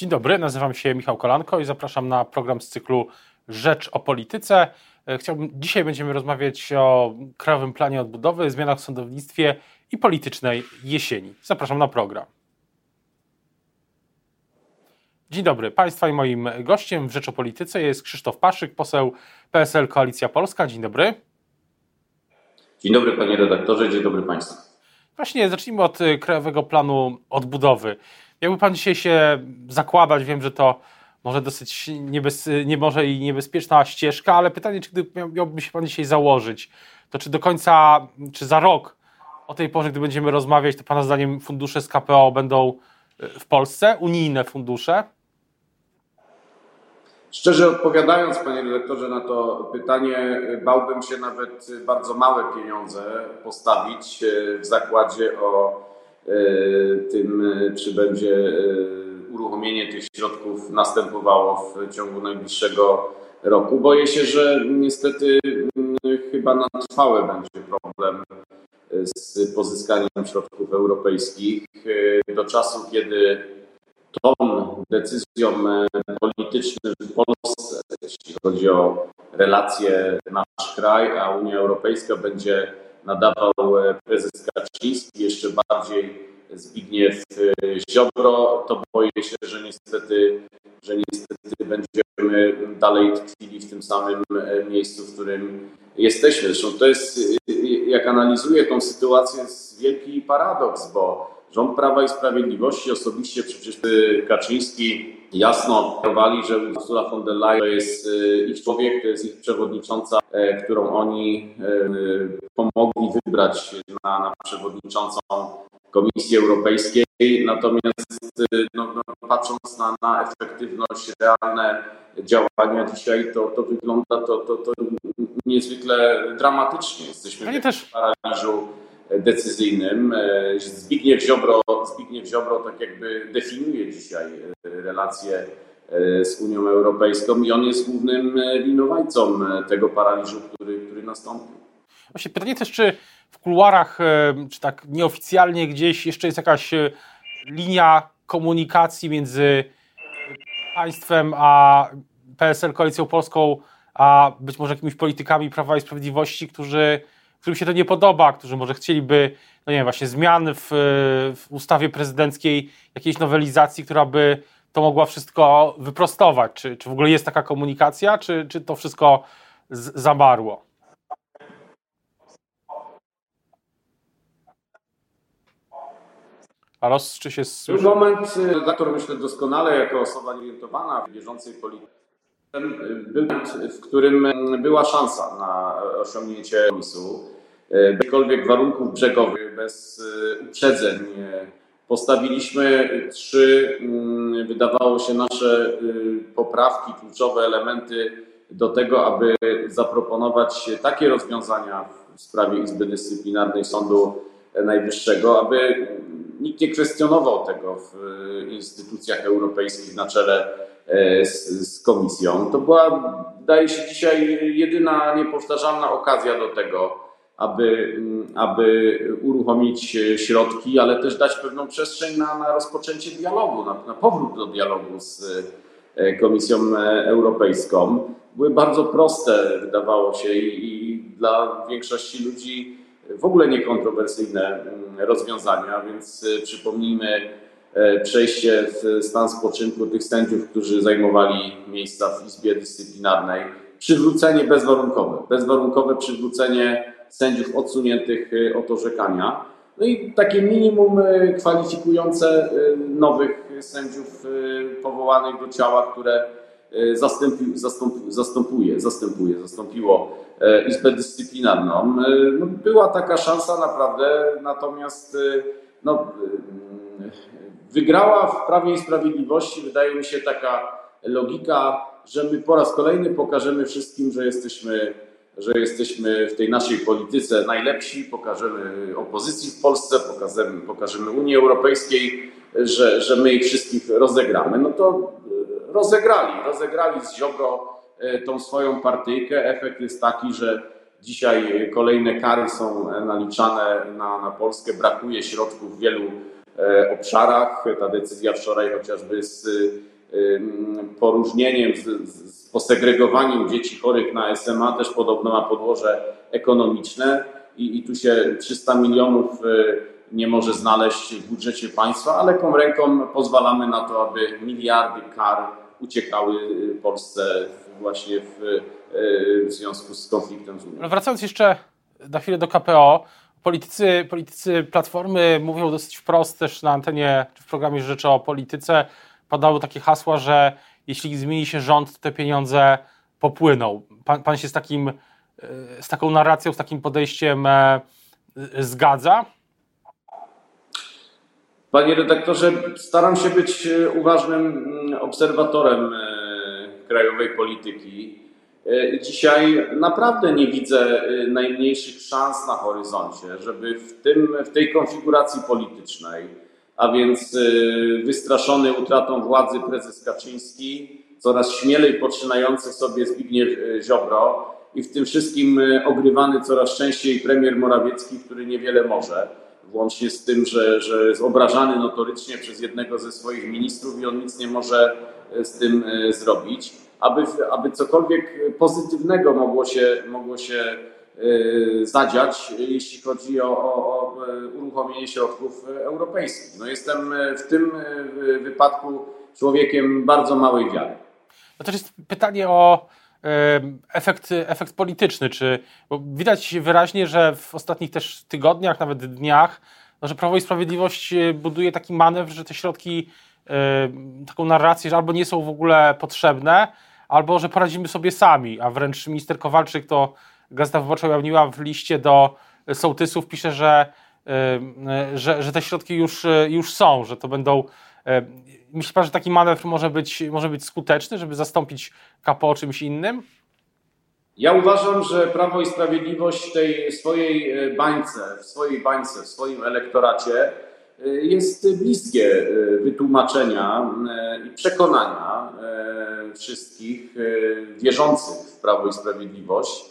Dzień dobry, nazywam się Michał Kolanko i zapraszam na program z cyklu Rzecz o Polityce. E, chciałbym, dzisiaj będziemy rozmawiać o Krajowym Planie Odbudowy, zmianach w sądownictwie i politycznej jesieni. Zapraszam na program. Dzień dobry Państwa i moim gościem w Rzecz o Polityce jest Krzysztof Paszyk, poseł PSL Koalicja Polska. Dzień dobry. Dzień dobry panie redaktorze, dzień dobry Państwu. Właśnie zacznijmy od Krajowego Planu Odbudowy. Jakby pan dzisiaj się zakładać, wiem, że to może dosyć niebez, nie może i niebezpieczna ścieżka, ale pytanie, czy gdy miałby się pan dzisiaj założyć, to czy do końca, czy za rok o tej porze, gdy będziemy rozmawiać, to pana zdaniem fundusze z KPO będą e, w Polsce, unijne fundusze? Szczerze odpowiadając, panie redaktorze, na to pytanie, bałbym się nawet bardzo małe pieniądze postawić e, w zakładzie o tym, e, czy będzie e, uruchomienie tych środków następowało w ciągu najbliższego roku. Boję się, że niestety chyba na trwałe będzie problem z pozyskaniem środków europejskich. Do czasu, kiedy tą decyzją polityczną w Polsce, jeśli chodzi o relacje nasz kraj, a Unia Europejska będzie nadawał e, prezes Kaczyński, jeszcze bardziej Zbigniew e, Ziobro, to boję się, że niestety, że niestety będziemy dalej tkwili w tym samym e, miejscu, w którym jesteśmy. Zresztą to jest, jak analizuję tą sytuację, jest wielki paradoks, bo rząd Prawa i Sprawiedliwości, osobiście przecież Kaczyński jasno mówili, że Ursula von der Leyen to jest ich człowiek, to jest ich przewodnicząca, którą oni pomogli wybrać na, na przewodniczącą Komisji Europejskiej. Natomiast no, no, patrząc na, na efektywność, realne działania dzisiaj, to, to wygląda to, to, to niezwykle dramatycznie. Jesteśmy też... w paraliżu decyzyjnym. Zbigniew Ziobro, Zbigniew Ziobro tak jakby definiuje dzisiaj relacje z Unią Europejską i on jest głównym winowajcą tego paraliżu, który, który nastąpił. Właśnie pytanie też, czy w kuluarach, e, czy tak nieoficjalnie gdzieś jeszcze jest jakaś e, linia komunikacji między państwem a PSL, Koalicją Polską, a być może jakimiś politykami Prawa i Sprawiedliwości, którzy, którym się to nie podoba, którzy może chcieliby, no nie wiem, właśnie zmian w, w ustawie prezydenckiej, jakiejś nowelizacji, która by to mogła wszystko wyprostować. Czy, czy w ogóle jest taka komunikacja, czy, czy to wszystko z, zamarło? Aros, czy się słyszy? Był moment, redaktor myślę doskonale, jako osoba nieorientowana w bieżącej polityce, był moment, w którym y, była szansa na osiągnięcie kompromisu. Y, Jakkolwiek warunków brzegowych, bez uprzedzeń postawiliśmy trzy, wydawało się, nasze poprawki, kluczowe elementy do tego, aby zaproponować takie rozwiązania w sprawie Izby Dyscyplinarnej Sądu Najwyższego, aby nikt nie kwestionował tego w e, instytucjach europejskich na czele e, z, z komisją. To była, wydaje się, dzisiaj jedyna niepowtarzalna okazja do tego, aby, aby uruchomić środki, ale też dać pewną przestrzeń na, na rozpoczęcie dialogu, na, na powrót do dialogu z e, Komisją Europejską. Były bardzo proste, wydawało się, i, i dla większości ludzi w ogóle niekontrowersyjne mm, rozwiązania, więc e, przypomnijmy e, przejście w stan spoczynku tych sędziów, którzy zajmowali miejsca w Izbie Dyscyplinarnej, przywrócenie bezwarunkowe, bezwarunkowe przywrócenie sędziów odsuniętych e, od orzekania. No i takie minimum kwalifikujące nowych sędziów powołanych do ciała, które zastępi, zastępuje, zastępuje, zastępuje, zastąpiło E, Izbę Dyscyplinarną. E, no, była taka szansa naprawdę, natomiast e, no, wygrała w Prawie i Sprawiedliwości, wydaje mi się, taka logika, że my po raz kolejny pokażemy wszystkim, że jesteśmy, że jesteśmy w tej naszej polityce najlepsi, pokażemy opozycji w Polsce, pokażemy, pokażemy Unii Europejskiej, że, że my ich wszystkich rozegramy. No to rozegrali, rozegrali z Ziobro E, tą swoją partyjkę. Efekt jest taki, że dzisiaj kolejne kary są naliczane na, na Polskę, brakuje środków w wielu obszarach. Ta decyzja wczoraj chociażby z poróżnieniem, z, z posegregowaniem dzieci chorych na SMA też podobno ma podłoże ekonomiczne i, i tu się 300 milionów nie może znaleźć w budżecie państwa, ale tą ręką pozwalamy na to, aby miliardy kar uciekały Polsce właśnie w, w związku z konfliktem z Unią. Wracając jeszcze na chwilę do KPO, politycy, politycy Platformy mówią dosyć wprost też na antenie czy w programie Rzeczy o Polityce, padały takie hasła, że jeśli zmieni się rząd, to te pieniądze popłyną. Pan, pan się z, takim, z taką narracją, z takim podejściem e, zgadza? Panie redaktorze, staram się być uważnym mm, obserwatorem e, krajowej polityki. E, dzisiaj naprawdę nie widzę najmniejszych szans na horyzoncie, żeby w, tym, w tej konfiguracji politycznej a więc wystraszony utratą władzy prezes Kaczyński, coraz śmielej poczynający sobie Zbigniew Ziobro i w tym wszystkim ogrywany coraz częściej premier Morawiecki, który niewiele może, włącznie z tym, że, że jest obrażany notorycznie przez jednego ze swoich ministrów i on nic nie może z tym zrobić. Aby, aby cokolwiek pozytywnego mogło się, mogło się Y, zadziać, jeśli chodzi o, o, o, uruchomienie środków europejskich. No jestem w tym wypadku człowiekiem bardzo małej wiary. No to jest pytanie o efekt, efekt polityczny. Czy, bo widać wyraźnie, że w ostatnich też tygodniach, nawet dniach, no, że Prawo i Sprawiedliwość y, buduje taki manewr, że te środki, taką narrację, że albo nie są w ogóle potrzebne, albo że poradzimy sobie sami, a wręcz minister Kowalczyk to Gazeta Wyborcza ujawniła w liście do sołtysów, pisze, że, y, że, że te środki już, już są, że to będą. Y, myśli pan, że taki manewr może być, może być skuteczny, żeby zastąpić KPO czymś innym? Ja uważam, że Prawo i Sprawiedliwość w tej swojej bańce, w swojej bańce, w swoim elektoracie jest bliskie wytłumaczenia i przekonania wszystkich wierzących w Prawo i Sprawiedliwość,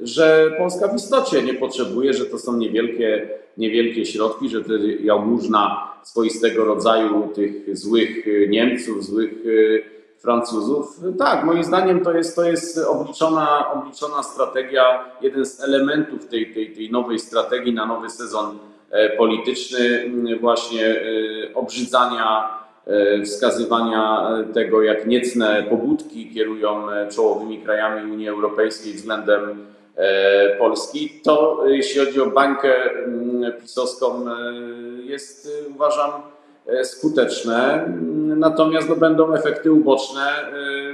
że Polska w istocie nie potrzebuje, że to są niewielkie, niewielkie środki, że to jałmużna swoistego rodzaju tych złych Niemców, złych e, Francuzów. Tak, moim zdaniem to jest, to jest obliczona, obliczona strategia, jeden z elementów tej, tej, tej nowej strategii na nowy sezon e, polityczny, właśnie e, obrzydzania, wskazywania tego, jak niecne pobudki kierują czołowymi krajami Unii Europejskiej względem E, Polski, to jeśli chodzi o bańkę pisowską e, jest e, uważam skuteczne, natomiast no, będą efekty uboczne,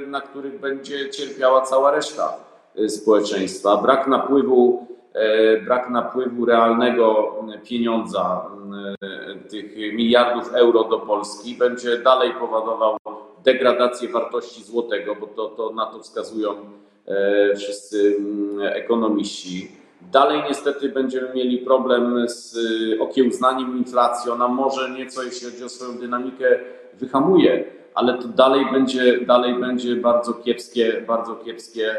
na których będzie cierpiała cała reszta społeczeństwa. Brak napływu, brak napływu realnego pieniądza, tych miliardów euro do Polski będzie dalej powodował degradację wartości złotego, bo to, to na to wskazują E, wszyscy mm, ekonomiści. Dalej niestety będziemy mieli problem z y, okiełznaniem inflacji. Ona może nieco, jeśli chodzi o swoją dynamikę, wyhamuje, ale to dalej będzie, dalej będzie bardzo kiepskie, bardzo kiepskie,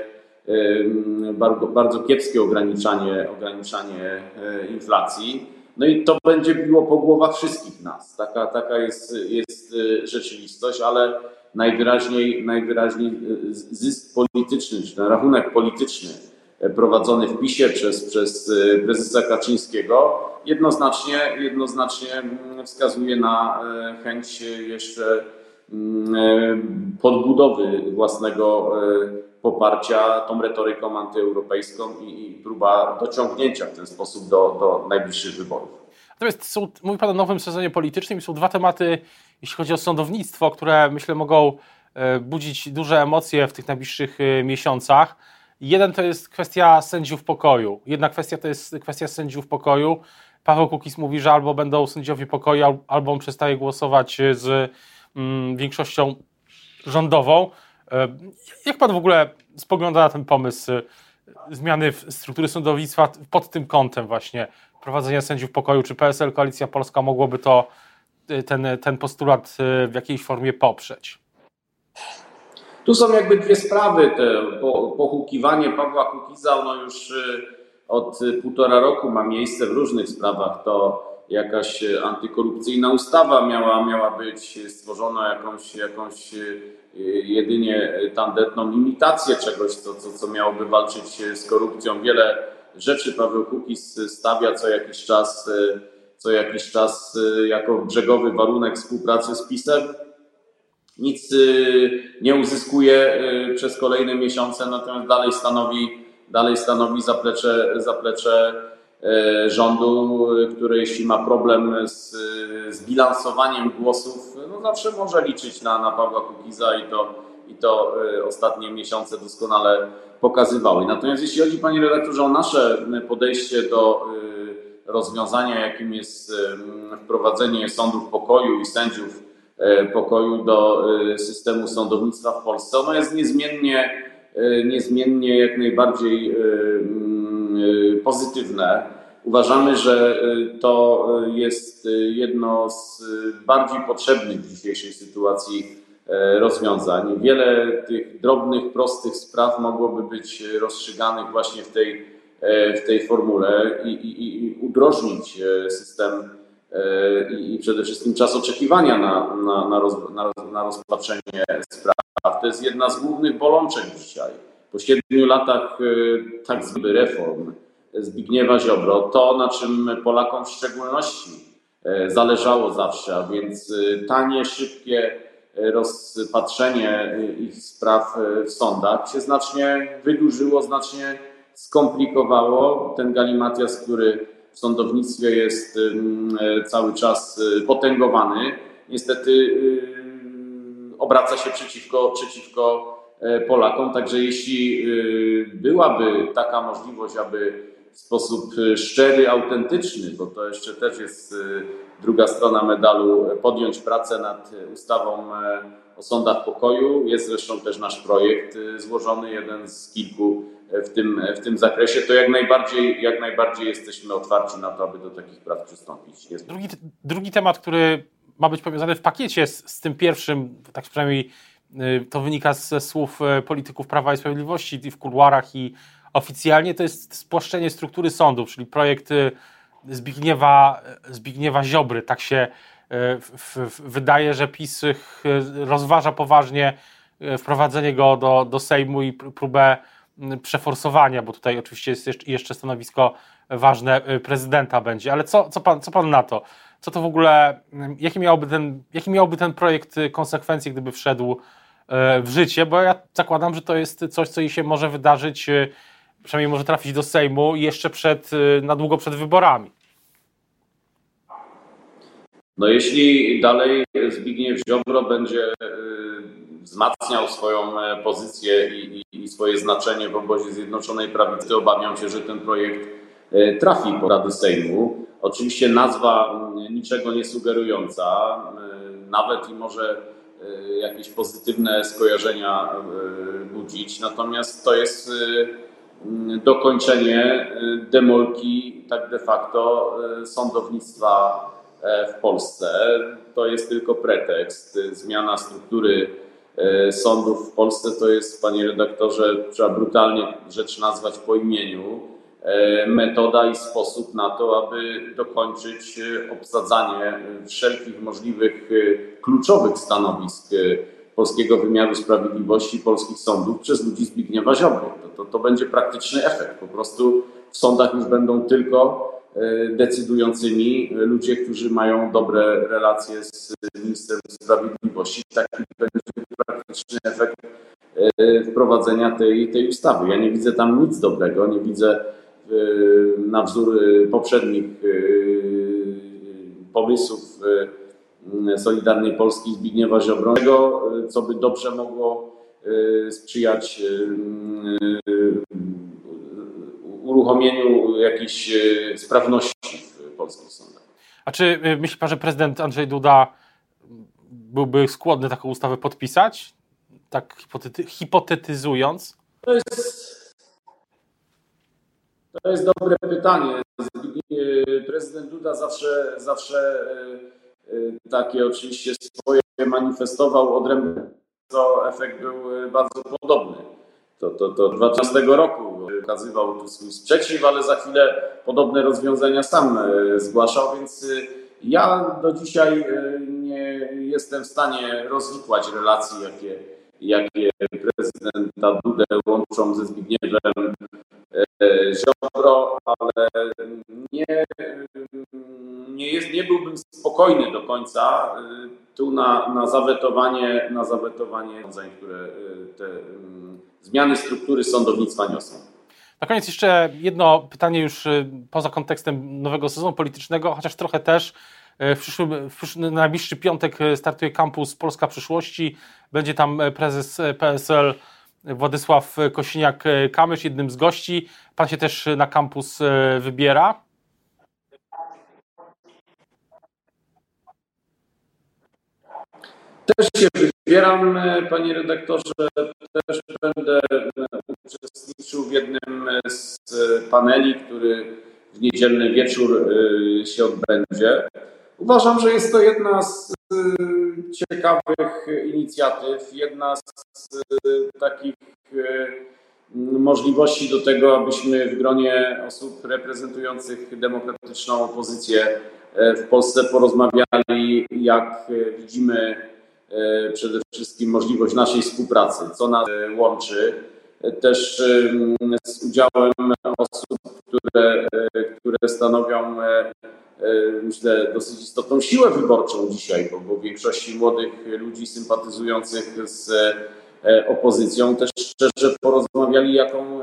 bardzo, kiepskie ograniczanie, ograniczanie e, inflacji. No i to będzie biło po głowach wszystkich nas. Taka, taka jest, jest y, rzeczywistość, ale najwyraźniej, najwyraźniej e, zysk polityczny, czy ten rachunek polityczny e, prowadzony w PiSie przez, przez e, prezesa Kaczyńskiego jednoznacznie, jednoznacznie mm, wskazuje na chęć jeszcze mm, podbudowy własnego poparcia tą retoryką antyeuropejską i, i próba dociągnięcia w ten sposób do, do najbliższych wyborów. Natomiast są, mówi Pan o nowym sezonie politycznym i są dwa tematy, jeśli chodzi o sądownictwo, które myślę mogą e, budzić duże emocje w tych najbliższych e, miesiącach. Jeden to jest kwestia sędziów pokoju. Jedna kwestia to jest kwestia sędziów pokoju. Paweł Kukis mówi, że albo będą sędziowie pokoju, albo on przestaje głosować z mm, większością rządową. E, jak pan w ogóle spogląda na ten pomysł zmiany struktury sądownictwa pod tym kątem właśnie prowadzenia sędziów pokoju, czy PSL Koalicja Polska mogłoby to, ten, ten postulat w jakiejś formie poprzeć? Tu są jakby dwie sprawy. Te pohukiwanie Pawła Kukiza, ono już y, od półtora roku ma miejsce w różnych sprawach. To jakaś antykorupcyjna ustawa miała, miała być stworzona jakąś, jakąś jedynie tandetną imitację czegoś, co, co, co miałoby walczyć z korupcją. Wiele rzeczy Paweł Kukiz stawia co jakiś czas, co jakiś czas jako brzegowy warunek współpracy z PiSem. Nic nie uzyskuje przez kolejne miesiące, natomiast dalej stanowi, dalej stanowi zaplecze, zaplecze rządu, który jeśli ma problem z, z bilansowaniem głosów, no zawsze może liczyć na, na Pawła Kukiza i to, i to ostatnie miesiące doskonale pokazywały. Natomiast jeśli chodzi, panie redaktorze, o nasze podejście do rozwiązania, jakim jest wprowadzenie sądów pokoju i sędziów pokoju do systemu sądownictwa w Polsce, ono jest niezmiennie, niezmiennie jak najbardziej pozytywne. Uważamy, że to jest jedno z bardziej potrzebnych w dzisiejszej sytuacji rozwiązań. Wiele tych drobnych, prostych spraw mogłoby być rozstrzyganych właśnie w tej, w tej formule i, i, i udrożnić system i, i przede wszystkim czas oczekiwania na, na, na, roz, na, na rozpatrzenie spraw. To jest jedna z głównych bolączek dzisiaj. Po siedmiu latach tak zwanych reform Zbigniewa Ziobro, to na czym Polakom w szczególności zależało zawsze, a więc tanie, szybkie rozpatrzenie ich spraw w sądach się znacznie wydłużyło, znacznie skomplikowało. Ten galimatias, który w sądownictwie jest cały czas potęgowany, niestety obraca się przeciwko, przeciwko Polakom. Także jeśli byłaby taka możliwość, aby w sposób szczery, autentyczny, bo to jeszcze też jest druga strona medalu, podjąć pracę nad ustawą o sądach pokoju. Jest zresztą też nasz projekt złożony, jeden z kilku w tym, w tym zakresie, to jak najbardziej, jak najbardziej jesteśmy otwarci na to, aby do takich prac przystąpić. Jest drugi, drugi temat, który ma być powiązany w pakiecie z, z tym pierwszym, tak przynajmniej to wynika ze słów polityków Prawa i Sprawiedliwości w kuluarach i oficjalnie, to jest spłaszczenie struktury sądów, czyli projekt Zbigniewa, Zbigniewa Ziobry. Tak się w, w, wydaje, że PiS rozważa poważnie wprowadzenie go do, do Sejmu i próbę przeforsowania, bo tutaj oczywiście jest jeszcze stanowisko ważne prezydenta będzie, ale co, co, pan, co pan na to? Co to w ogóle, jaki miałby, ten, jaki miałby ten projekt konsekwencje, gdyby wszedł w życie, bo ja zakładam, że to jest coś, co się może wydarzyć, przynajmniej może trafić do Sejmu jeszcze przed, na długo przed wyborami. No jeśli dalej Zbigniew Ziobro będzie wzmacniał swoją pozycję i, i, swoje znaczenie w obozie Zjednoczonej Prawicy, obawiam się, że ten projekt trafi po Rady Sejmu. Oczywiście nazwa niczego nie sugerująca, nawet i może jakieś pozytywne skojarzenia budzić, natomiast to jest dokończenie demolki tak de facto sądownictwa w Polsce. To jest tylko pretekst. Zmiana struktury sądów w Polsce to jest, panie redaktorze, trzeba brutalnie rzecz nazwać po imieniu, metoda i sposób na to, aby dokończyć obsadzanie wszelkich możliwych kluczowych stanowisk polskiego wymiaru sprawiedliwości, polskich sądów przez ludzi Zbigniewa Ziobry. To, to, to będzie praktyczny efekt. Po prostu w sądach już będą tylko decydującymi ludzie, którzy mają dobre relacje z ministrem sprawiedliwości. Taki będzie praktyczny efekt wprowadzenia tej, tej ustawy. Ja nie widzę tam nic dobrego, nie widzę na wzór poprzednich pomysłów Solidarnej Polski Zbigniewa Ziobro, co by dobrze mogło sprzyjać uruchomieniu jakiejś sprawności w polskich sądach. A czy myśli pan, że prezydent Andrzej Duda byłby skłonny taką ustawę podpisać? Tak hipotety hipotetyzując? To jest, to jest dobre pytanie. Prezydent Duda zawsze, zawsze takie oczywiście swoje manifestował odrębnie, to efekt był bardzo podobny. to, to, to 2012 roku okazywał tu swój sprzeciw, ale za chwilę podobne rozwiązania sam zgłaszał, więc ja do dzisiaj nie jestem w stanie rozwikłać relacji, jakie, jakie prezydenta Dudę łączą ze Zbigniewem Ziobro, ale nie, nie, jest, nie byłbym spokojny do końca tu na, na zawetowanie, na zawetowanie które te mm, zmiany struktury sądownictwa niosą. Na koniec jeszcze jedno pytanie już y, poza kontekstem nowego sezonu politycznego, chociaż trochę też. W przyszłym, w przyszłym najbliższy piątek startuje kampus Polska Przyszłości. Będzie tam prezes PSL Władysław Kosiniak-Kamysz, jednym z gości. Pan się też na kampus wybiera. Też się wybieram, panie redaktorze. Też będę uczestniczył w jednym z paneli, który w niedzielny wieczór się odbędzie. Uważam, że jest to jedna z ciekawych inicjatyw, jedna z takich możliwości do tego, abyśmy w gronie osób reprezentujących demokratyczną opozycję w Polsce porozmawiali, jak widzimy E, przede wszystkim możliwość naszej współpracy, co nas e, łączy. Też z udziałem osób, które, e, które stanowią, myślę, dosyć istotną siłę wyborczą dzisiaj, bo, bo większości młodych ludzi sympatyzujących z opozycją też szczerze porozmawiali, jaką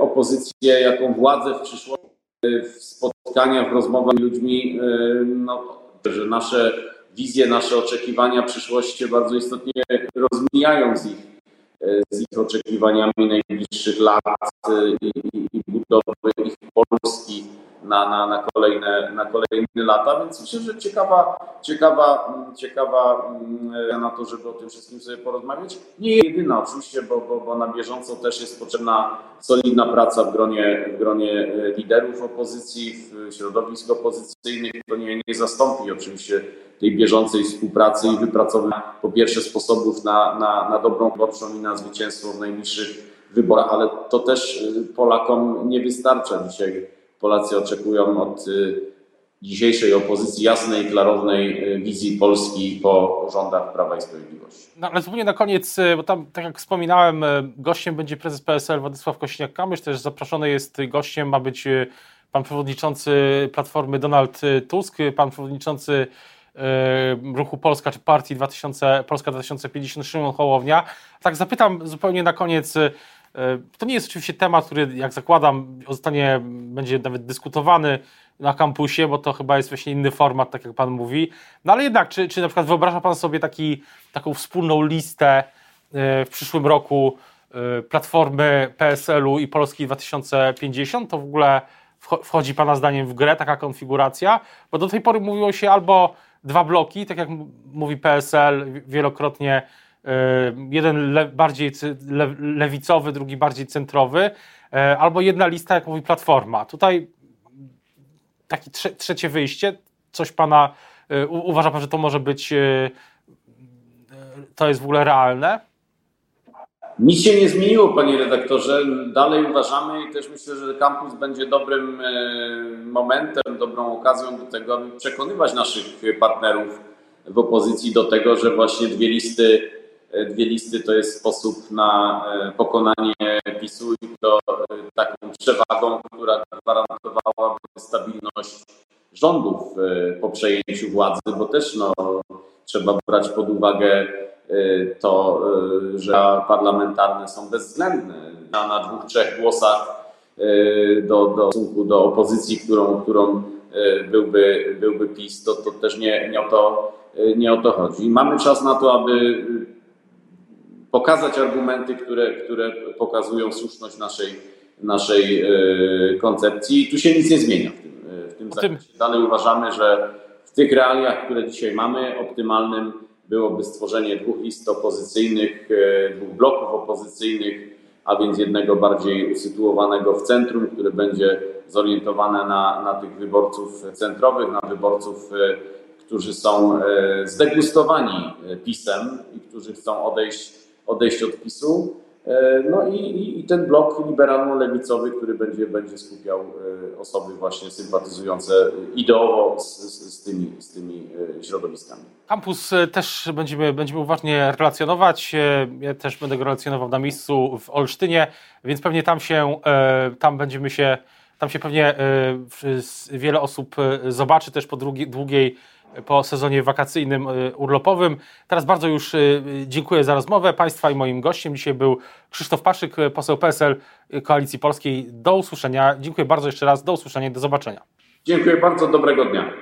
opozycję, jaką władzę w przyszłości w spotkaniach, w rozmowach z ludźmi, no, że nasze wizje, nasze oczekiwania przyszłości bardzo istotnie rozmijają z ich, z ich oczekiwaniami najbliższych lat i, i, i budowy ich Polski na, na, na, kolejne, na kolejne lata, więc myślę, że ciekawa, ciekawa, ciekawa mm, na to, żeby o tym wszystkim sobie porozmawiać. Nie jedyna oczywiście, bo, bo, bo na bieżąco też jest potrzebna solidna praca w gronie, w gronie e, liderów opozycji, w środowisk opozycyjnych. To nie, nie zastąpi oczywiście tej bieżącej współpracy i wypracowania po pierwsze sposobów na, na, na dobrą wyborczą i na zwycięstwo w najbliższych wyborach, ale to też e, Polakom nie wystarcza dzisiaj. Polacy oczekują od y, dzisiejszej opozycji jasnej, klarownej y, wizji Polski po rządach Prawa i Sprawiedliwości. No, ale zupełnie na koniec, y, bo tam, tak jak wspominałem, gościem będzie prezes PSL Władysław Kośniak-Kamysz, też zaproszony jest gościem, ma być pan przewodniczący Platformy Donald Tusk, pan przewodniczący ruchu Polska czy partii 2000, Polska 2050 Szymon Hołownia. Tak zapytam zupełnie na koniec, E, to nie jest oczywiście temat, który, jak zakładam, zostanie, będzie nawet dyskutowany na kampusie, bo to chyba jest właśnie inny format, tak jak Pan mówi. No ale jednak, czy, czy na przykład wyobraża Pan sobie taki, taką wspólną listę e, w przyszłym roku e, Platformy PSL-u i Polski 2050? To w ogóle wchodzi Pana zdaniem w grę taka konfiguracja? Bo do tej pory mówiło się albo dwa bloki, tak jak mówi PSL wielokrotnie, E, jeden le, bardziej le, lewicowy, drugi bardziej centrowy, e, albo jedna lista, jak mówi Platforma. Tutaj takie trze, trzecie wyjście, coś Pana, e, uważa Pan, że to może być, to jest w ogóle realne? Nic się nie zmieniło, panie redaktorze. Dalej uważamy i też myślę, że kampus będzie dobrym momentem, dobrą okazją do tego, aby przekonywać naszych partnerów w opozycji do tego, że właśnie dwie listy dwie listy to jest sposób na e, pokonanie PiSu i to e, taką przewagą, która gwarantowałaby stabilność rządów e, po przejęciu władzy, bo też no, trzeba brać pod uwagę to, że parlamentarne są bezwzględne. Na dwóch, trzech głosach do, do stosunku do opozycji, którą, którą byłby, byłby PiS, to, to też nie, nie, o to, nie o to chodzi. Mamy czas na to, aby pokazać argumenty, które, które pokazują słuszność naszej, naszej koncepcji. I tu się nic nie zmienia w tym, w tym zakresie. Dalej uważamy, że w tych realiach, które dzisiaj mamy, optymalnym byłoby stworzenie dwóch list opozycyjnych, e, dwóch bloków opozycyjnych, a więc jednego bardziej usytuowanego w centrum, które będzie zorientowane na, na tych wyborców centrowych, na wyborców, którzy są zdegustowani pisem i którzy chcą odejść odejść od PiSu. E, no i, i ten blok liberalno-lewicowy, który będzie, będzie skupiał e, osoby właśnie sympatyzujące ideowo z, z, z, tymi, z tymi e, środowiskami. Kampus też będziemy, będziemy uważnie relacjonować. Ja też będę go relacjonował na miejscu w Olsztynie, więc pewnie tam się, tam będziemy się, tam się pewnie wiele osób zobaczy też po długiej po sezonie wakacyjnym, y, urlopowym. Teraz bardzo już y, dziękuję za rozmowę Państwa i moim gościem dzisiaj był Krzysztof Paszyk, poseł PSL Koalicji Polskiej. Do usłyszenia. Dziękuję bardzo jeszcze raz. Do usłyszenia do zobaczenia. Dziękuję bardzo. Dobrego dnia.